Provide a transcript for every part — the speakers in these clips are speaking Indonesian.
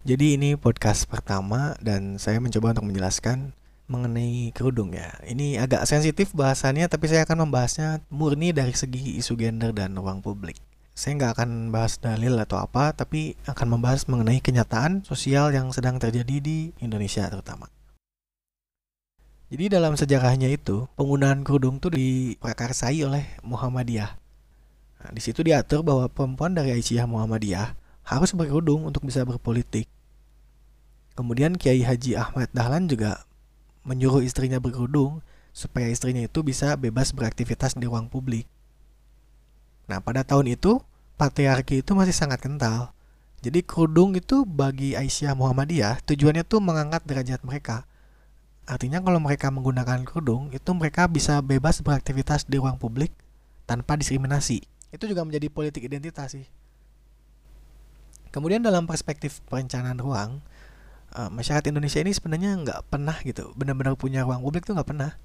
Jadi ini podcast pertama dan saya mencoba untuk menjelaskan mengenai kerudung ya. Ini agak sensitif bahasannya tapi saya akan membahasnya murni dari segi isu gender dan ruang publik. Saya nggak akan bahas dalil atau apa, tapi akan membahas mengenai kenyataan sosial yang sedang terjadi di Indonesia terutama. Jadi dalam sejarahnya itu, penggunaan kerudung itu diprakarsai oleh Muhammadiyah. Nah, di situ diatur bahwa perempuan dari Aisyah Muhammadiyah harus berkerudung untuk bisa berpolitik. Kemudian Kiai Haji Ahmad Dahlan juga menyuruh istrinya berkerudung supaya istrinya itu bisa bebas beraktivitas di ruang publik. Nah, pada tahun itu patriarki itu masih sangat kental. Jadi kerudung itu bagi Aisyah Muhammadiyah tujuannya tuh mengangkat derajat mereka. Artinya kalau mereka menggunakan kerudung itu mereka bisa bebas beraktivitas di ruang publik tanpa diskriminasi. Itu juga menjadi politik identitas sih. Kemudian dalam perspektif perencanaan ruang, uh, masyarakat Indonesia ini sebenarnya nggak pernah gitu benar-benar punya ruang publik tuh nggak pernah.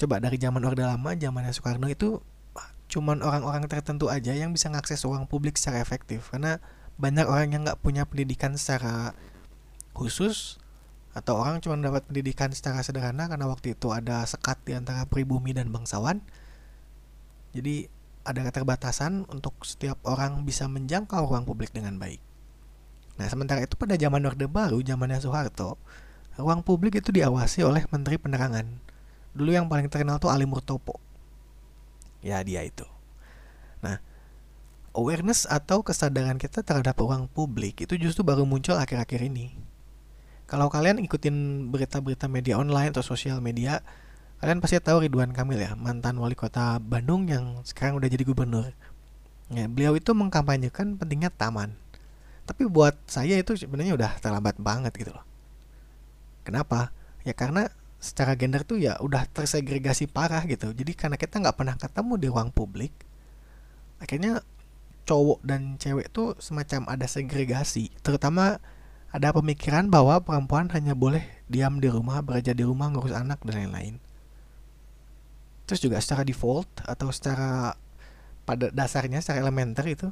Coba dari zaman Orde Lama zamannya Soekarno itu cuman orang-orang tertentu aja yang bisa mengakses ruang publik secara efektif. Karena banyak orang yang nggak punya pendidikan secara khusus atau orang cuma dapat pendidikan secara sederhana karena waktu itu ada sekat di antara pribumi dan bangsawan. Jadi ada keterbatasan untuk setiap orang bisa menjangkau ruang publik dengan baik Nah, sementara itu pada zaman Orde Baru, zamannya Soeharto, ruang publik itu diawasi oleh Menteri Penerangan. Dulu yang paling terkenal tuh Ali Murtopo. Ya, dia itu. Nah, awareness atau kesadaran kita terhadap ruang publik itu justru baru muncul akhir-akhir ini. Kalau kalian ikutin berita-berita media online atau sosial media, kalian pasti tahu Ridwan Kamil ya, mantan wali kota Bandung yang sekarang udah jadi gubernur. Ya, beliau itu mengkampanyekan pentingnya taman. Tapi buat saya itu sebenarnya udah terlambat banget gitu loh. Kenapa? Ya karena secara gender tuh ya udah tersegregasi parah gitu. Jadi karena kita nggak pernah ketemu di ruang publik akhirnya cowok dan cewek tuh semacam ada segregasi. Terutama ada pemikiran bahwa perempuan hanya boleh diam di rumah bekerja di rumah ngurus anak dan lain-lain terus juga secara default atau secara pada dasarnya secara elementer itu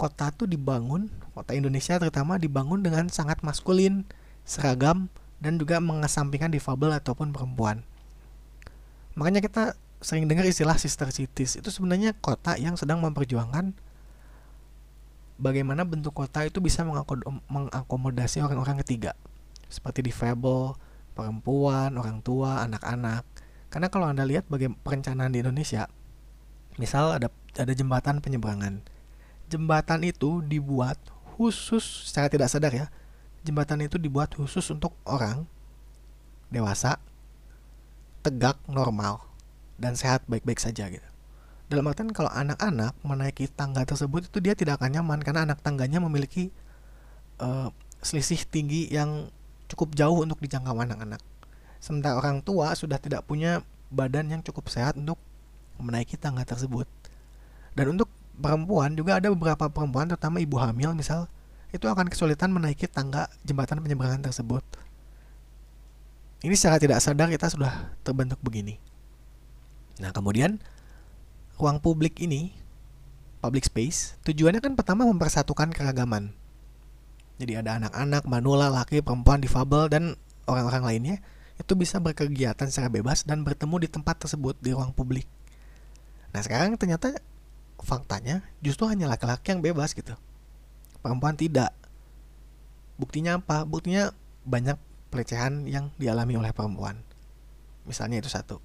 kota tuh dibangun, kota Indonesia terutama dibangun dengan sangat maskulin, seragam, dan juga mengesampingkan difabel ataupun perempuan. Makanya kita sering dengar istilah sister cities. Itu sebenarnya kota yang sedang memperjuangkan bagaimana bentuk kota itu bisa mengakomodasi orang-orang ketiga. Seperti difabel, perempuan, orang tua, anak-anak. Karena kalau Anda lihat bagaimana perencanaan di Indonesia, misal ada ada jembatan penyeberangan. Jembatan itu dibuat khusus secara tidak sadar ya jembatan itu dibuat khusus untuk orang dewasa tegak normal dan sehat baik-baik saja gitu. Dalam artian kalau anak-anak menaiki tangga tersebut itu dia tidak akan nyaman karena anak tangganya memiliki uh, selisih tinggi yang cukup jauh untuk dijangkau anak-anak sementara orang tua sudah tidak punya badan yang cukup sehat untuk menaiki tangga tersebut dan untuk perempuan juga ada beberapa perempuan terutama ibu hamil misal itu akan kesulitan menaiki tangga jembatan penyeberangan tersebut. Ini secara tidak sadar kita sudah terbentuk begini. Nah, kemudian ruang publik ini, public space, tujuannya kan pertama mempersatukan keragaman. Jadi ada anak-anak, manula, laki, perempuan, difabel, dan orang-orang lainnya itu bisa berkegiatan secara bebas dan bertemu di tempat tersebut di ruang publik. Nah sekarang ternyata faktanya justru hanya laki-laki yang bebas gitu. Perempuan tidak. Buktinya apa? Buktinya banyak pelecehan yang dialami oleh perempuan. Misalnya itu satu.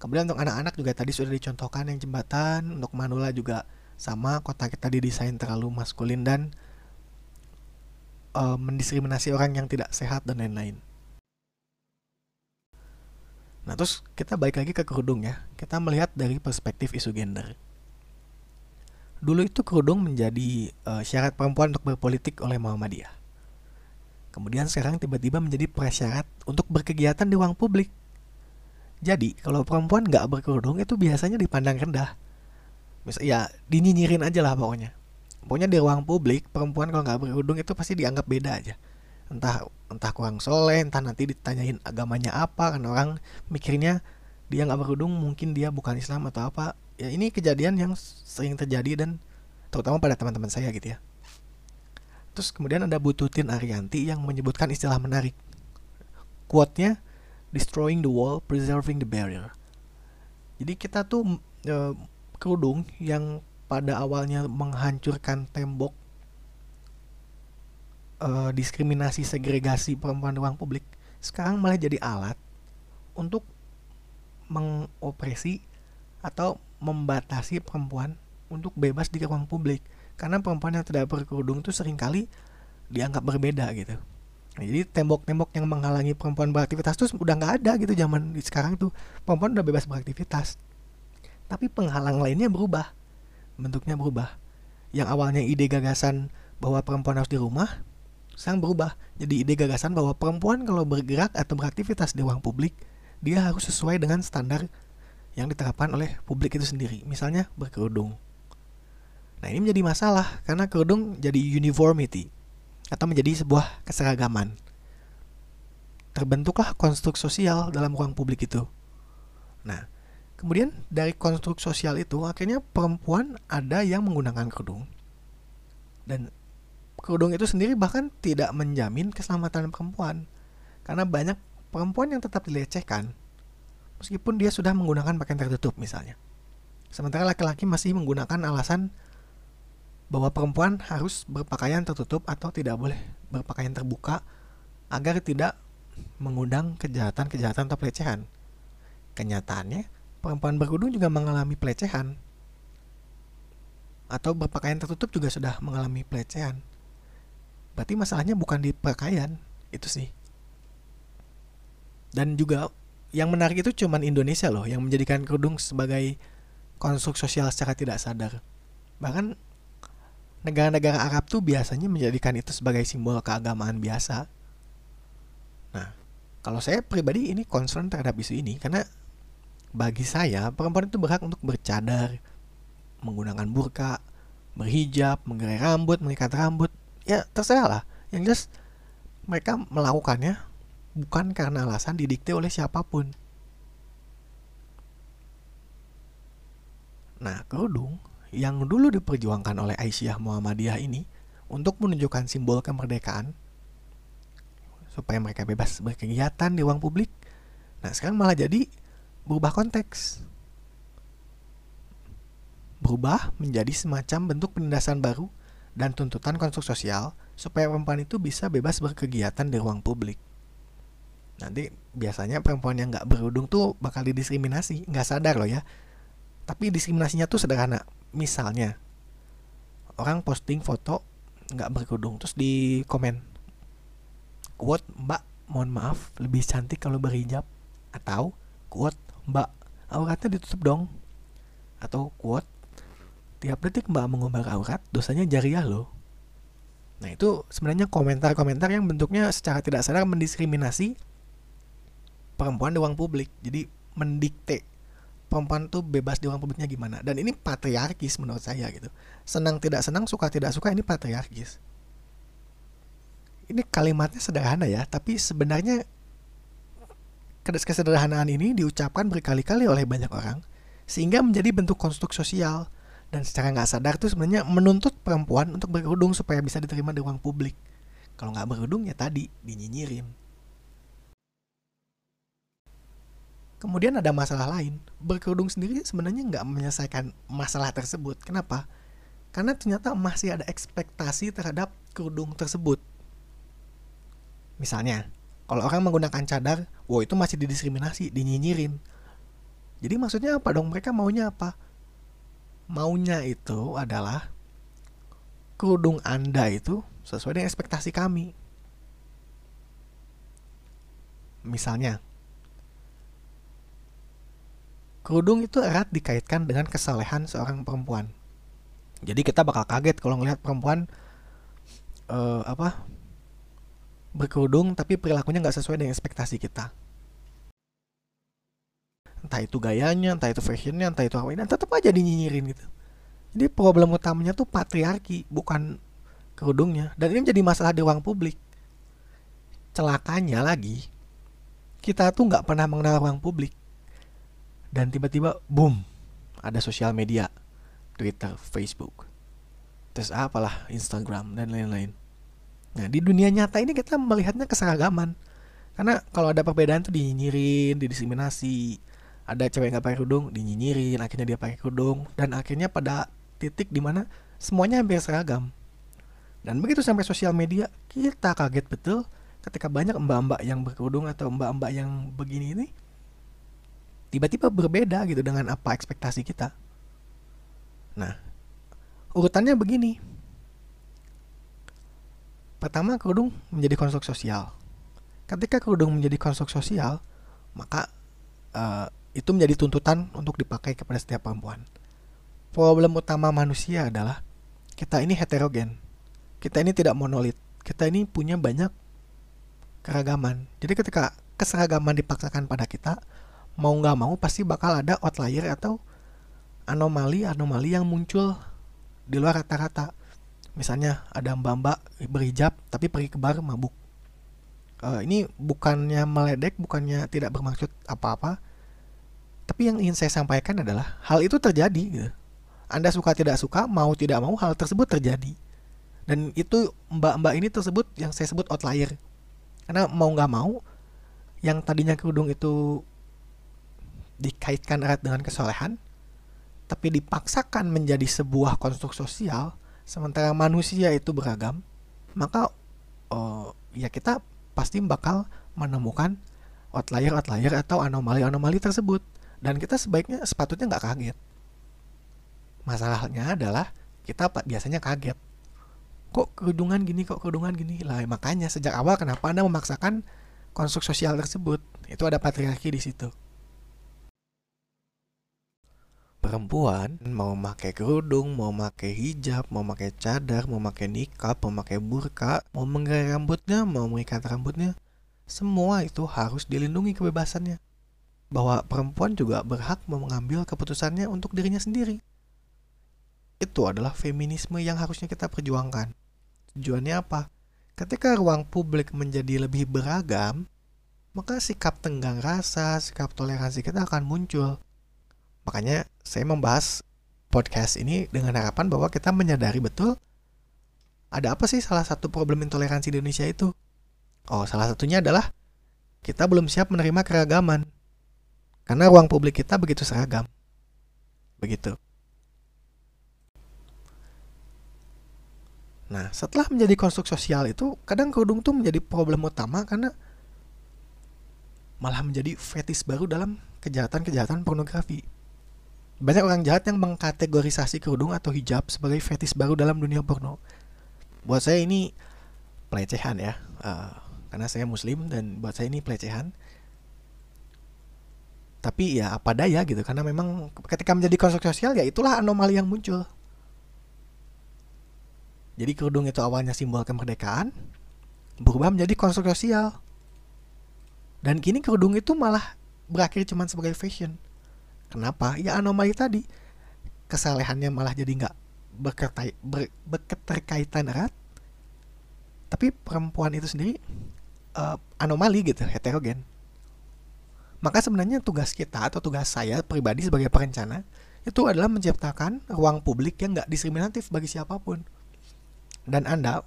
Kemudian untuk anak-anak juga tadi sudah dicontohkan yang jembatan untuk manula juga sama kota kita didesain terlalu maskulin dan uh, mendiskriminasi orang yang tidak sehat dan lain-lain Nah terus kita balik lagi ke kerudung ya Kita melihat dari perspektif isu gender Dulu itu kerudung menjadi uh, syarat perempuan untuk berpolitik oleh Muhammadiyah. Kemudian sekarang tiba-tiba menjadi prasyarat untuk berkegiatan di ruang publik. Jadi kalau perempuan nggak berkerudung itu biasanya dipandang rendah. Misal ya dinyinyirin aja lah pokoknya. Pokoknya di ruang publik perempuan kalau nggak berkerudung itu pasti dianggap beda aja. Entah entah kurang soleh, entah nanti ditanyain agamanya apa kan orang mikirnya dia nggak berkerudung mungkin dia bukan Islam atau apa ya ini kejadian yang sering terjadi dan terutama pada teman-teman saya gitu ya. Terus kemudian ada Bututin Arianti yang menyebutkan istilah menarik. Quote-nya, destroying the wall, preserving the barrier. Jadi kita tuh e, kerudung yang pada awalnya menghancurkan tembok e, diskriminasi segregasi perempuan di ruang publik, sekarang malah jadi alat untuk mengopresi atau membatasi perempuan untuk bebas di ruang publik. Karena perempuan yang tidak berkerudung itu sering kali dianggap berbeda gitu. Nah, jadi tembok-tembok yang menghalangi perempuan beraktivitas itu udah nggak ada gitu zaman sekarang tuh. Perempuan udah bebas beraktivitas. Tapi penghalang lainnya berubah. Bentuknya berubah. Yang awalnya ide gagasan bahwa perempuan harus di rumah sekarang berubah jadi ide gagasan bahwa perempuan kalau bergerak atau beraktivitas di ruang publik dia harus sesuai dengan standar yang diterapkan oleh publik itu sendiri misalnya berkerudung Nah ini menjadi masalah karena kerudung jadi uniformity atau menjadi sebuah keseragaman. Terbentuklah konstruk sosial dalam ruang publik itu. Nah, kemudian dari konstruk sosial itu akhirnya perempuan ada yang menggunakan kerudung. Dan kerudung itu sendiri bahkan tidak menjamin keselamatan perempuan. Karena banyak perempuan yang tetap dilecehkan meskipun dia sudah menggunakan pakaian tertutup misalnya. Sementara laki-laki masih menggunakan alasan bahwa perempuan harus berpakaian tertutup atau tidak boleh berpakaian terbuka agar tidak mengundang kejahatan-kejahatan atau pelecehan. Kenyataannya, perempuan berkerudung juga mengalami pelecehan. Atau berpakaian tertutup juga sudah mengalami pelecehan. Berarti masalahnya bukan di pakaian, itu sih. Dan juga yang menarik itu cuman Indonesia loh yang menjadikan kerudung sebagai konstruk sosial secara tidak sadar. Bahkan negara-negara Arab tuh biasanya menjadikan itu sebagai simbol keagamaan biasa. Nah, kalau saya pribadi ini concern terhadap isu ini karena bagi saya perempuan itu berhak untuk bercadar, menggunakan burka, berhijab, menggerai rambut, mengikat rambut, ya terserah lah. Yang jelas mereka melakukannya bukan karena alasan didikte oleh siapa pun. Nah, kerudung yang dulu diperjuangkan oleh Aisyah Muhammadiyah ini untuk menunjukkan simbol kemerdekaan supaya mereka bebas berkegiatan di ruang publik. Nah, sekarang malah jadi berubah konteks. Berubah menjadi semacam bentuk penindasan baru dan tuntutan konstruk sosial supaya perempuan itu bisa bebas berkegiatan di ruang publik. Nanti biasanya perempuan yang nggak berudung tuh bakal didiskriminasi, nggak sadar loh ya. Tapi diskriminasinya tuh sederhana misalnya orang posting foto nggak berkerudung terus di komen quote mbak mohon maaf lebih cantik kalau berhijab atau quote mbak auratnya ditutup dong atau quote tiap detik mbak mengumbar aurat dosanya jariah loh. Nah itu sebenarnya komentar-komentar yang bentuknya secara tidak sadar mendiskriminasi perempuan di ruang publik. Jadi mendikte perempuan tuh bebas di ruang publiknya gimana. Dan ini patriarkis menurut saya gitu. Senang tidak senang suka tidak suka ini patriarkis. Ini kalimatnya sederhana ya tapi sebenarnya kesederhanaan ini diucapkan berkali-kali oleh banyak orang sehingga menjadi bentuk konstruk sosial dan secara nggak sadar tuh sebenarnya menuntut perempuan untuk berkerudung supaya bisa diterima di ruang publik kalau nggak berkerudung ya tadi dinyinyirin Kemudian ada masalah lain. Berkerudung sendiri sebenarnya nggak menyelesaikan masalah tersebut. Kenapa? Karena ternyata masih ada ekspektasi terhadap kerudung tersebut. Misalnya, kalau orang menggunakan cadar, wow itu masih didiskriminasi, dinyinyirin. Jadi maksudnya apa dong? Mereka maunya apa? Maunya itu adalah kerudung Anda itu sesuai dengan ekspektasi kami. Misalnya, kerudung itu erat dikaitkan dengan kesalehan seorang perempuan. Jadi kita bakal kaget kalau ngelihat perempuan uh, apa berkerudung tapi perilakunya nggak sesuai dengan ekspektasi kita. Entah itu gayanya, entah itu fashionnya, entah itu apa ini, tetap aja dinyinyirin gitu. Jadi problem utamanya tuh patriarki, bukan kerudungnya. Dan ini menjadi masalah di ruang publik. Celakanya lagi, kita tuh nggak pernah mengenal ruang publik dan tiba-tiba boom ada sosial media Twitter Facebook terus apalah Instagram dan lain-lain Nah, di dunia nyata ini kita melihatnya keseragaman. Karena kalau ada perbedaan tuh dinyinyirin, didiskriminasi. Ada cewek nggak pakai kerudung, dinyinyirin, akhirnya dia pakai kerudung dan akhirnya pada titik di mana semuanya hampir seragam. Dan begitu sampai sosial media, kita kaget betul ketika banyak mbak-mbak yang berkerudung atau mbak-mbak yang begini ini tiba-tiba berbeda gitu dengan apa ekspektasi kita. Nah, urutannya begini. Pertama, kerudung menjadi konstruk sosial. Ketika kerudung menjadi konstruk sosial, maka uh, itu menjadi tuntutan untuk dipakai kepada setiap perempuan. Problem utama manusia adalah kita ini heterogen. Kita ini tidak monolit. Kita ini punya banyak keragaman. Jadi ketika keseragaman dipaksakan pada kita, mau nggak mau pasti bakal ada outlier atau anomali-anomali yang muncul di luar rata-rata. Misalnya ada mbak-mbak berhijab tapi pergi ke bar mabuk. Uh, ini bukannya meledek, bukannya tidak bermaksud apa-apa. Tapi yang ingin saya sampaikan adalah hal itu terjadi. Gitu. Anda suka tidak suka, mau tidak mau hal tersebut terjadi. Dan itu mbak-mbak ini tersebut yang saya sebut outlier. Karena mau nggak mau, yang tadinya kerudung itu dikaitkan erat dengan kesolehan, tapi dipaksakan menjadi sebuah konstruk sosial, sementara manusia itu beragam, maka oh, ya kita pasti bakal menemukan outlier-outlier atau anomali-anomali tersebut. Dan kita sebaiknya sepatutnya nggak kaget. Masalahnya adalah kita biasanya kaget. Kok kerudungan gini, kok kerudungan gini? Lah makanya sejak awal kenapa Anda memaksakan konstruk sosial tersebut? Itu ada patriarki di situ perempuan mau pakai kerudung, mau pakai hijab, mau pakai cadar, mau pakai nikah, mau pakai burka, mau menggerai rambutnya, mau mengikat rambutnya, semua itu harus dilindungi kebebasannya. Bahwa perempuan juga berhak mengambil keputusannya untuk dirinya sendiri. Itu adalah feminisme yang harusnya kita perjuangkan. Tujuannya apa? Ketika ruang publik menjadi lebih beragam, maka sikap tenggang rasa, sikap toleransi kita akan muncul Makanya saya membahas podcast ini dengan harapan bahwa kita menyadari betul ada apa sih salah satu problem intoleransi di Indonesia itu? Oh, salah satunya adalah kita belum siap menerima keragaman. Karena ruang publik kita begitu seragam. Begitu. Nah, setelah menjadi konstruk sosial itu, kadang kerudung tuh menjadi problem utama karena malah menjadi fetis baru dalam kejahatan-kejahatan pornografi. Banyak orang jahat yang mengkategorisasi kerudung atau hijab sebagai fetis baru dalam dunia porno. Buat saya ini pelecehan ya, uh, karena saya muslim dan buat saya ini pelecehan. Tapi ya apa daya gitu, karena memang ketika menjadi konstruk sosial ya itulah anomali yang muncul. Jadi kerudung itu awalnya simbol kemerdekaan, berubah menjadi konstruk sosial. Dan kini kerudung itu malah berakhir cuma sebagai fashion. Kenapa? Ya anomali tadi. Kesalehannya malah jadi nggak berketai, ber, berketerkaitan erat. Tapi perempuan itu sendiri uh, anomali gitu, heterogen. Maka sebenarnya tugas kita atau tugas saya pribadi sebagai perencana itu adalah menciptakan ruang publik yang nggak diskriminatif bagi siapa pun. Dan Anda,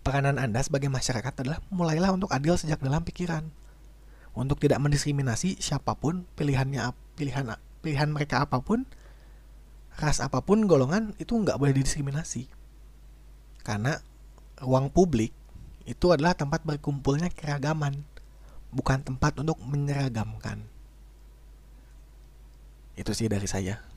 peranan Anda sebagai masyarakat adalah mulailah untuk adil sejak dalam pikiran. Untuk tidak mendiskriminasi siapa pun pilihannya pilihan pilihan mereka apa pun ras apa pun golongan itu nggak boleh didiskriminasi karena ruang publik itu adalah tempat berkumpulnya keragaman bukan tempat untuk menyeragamkan itu sih dari saya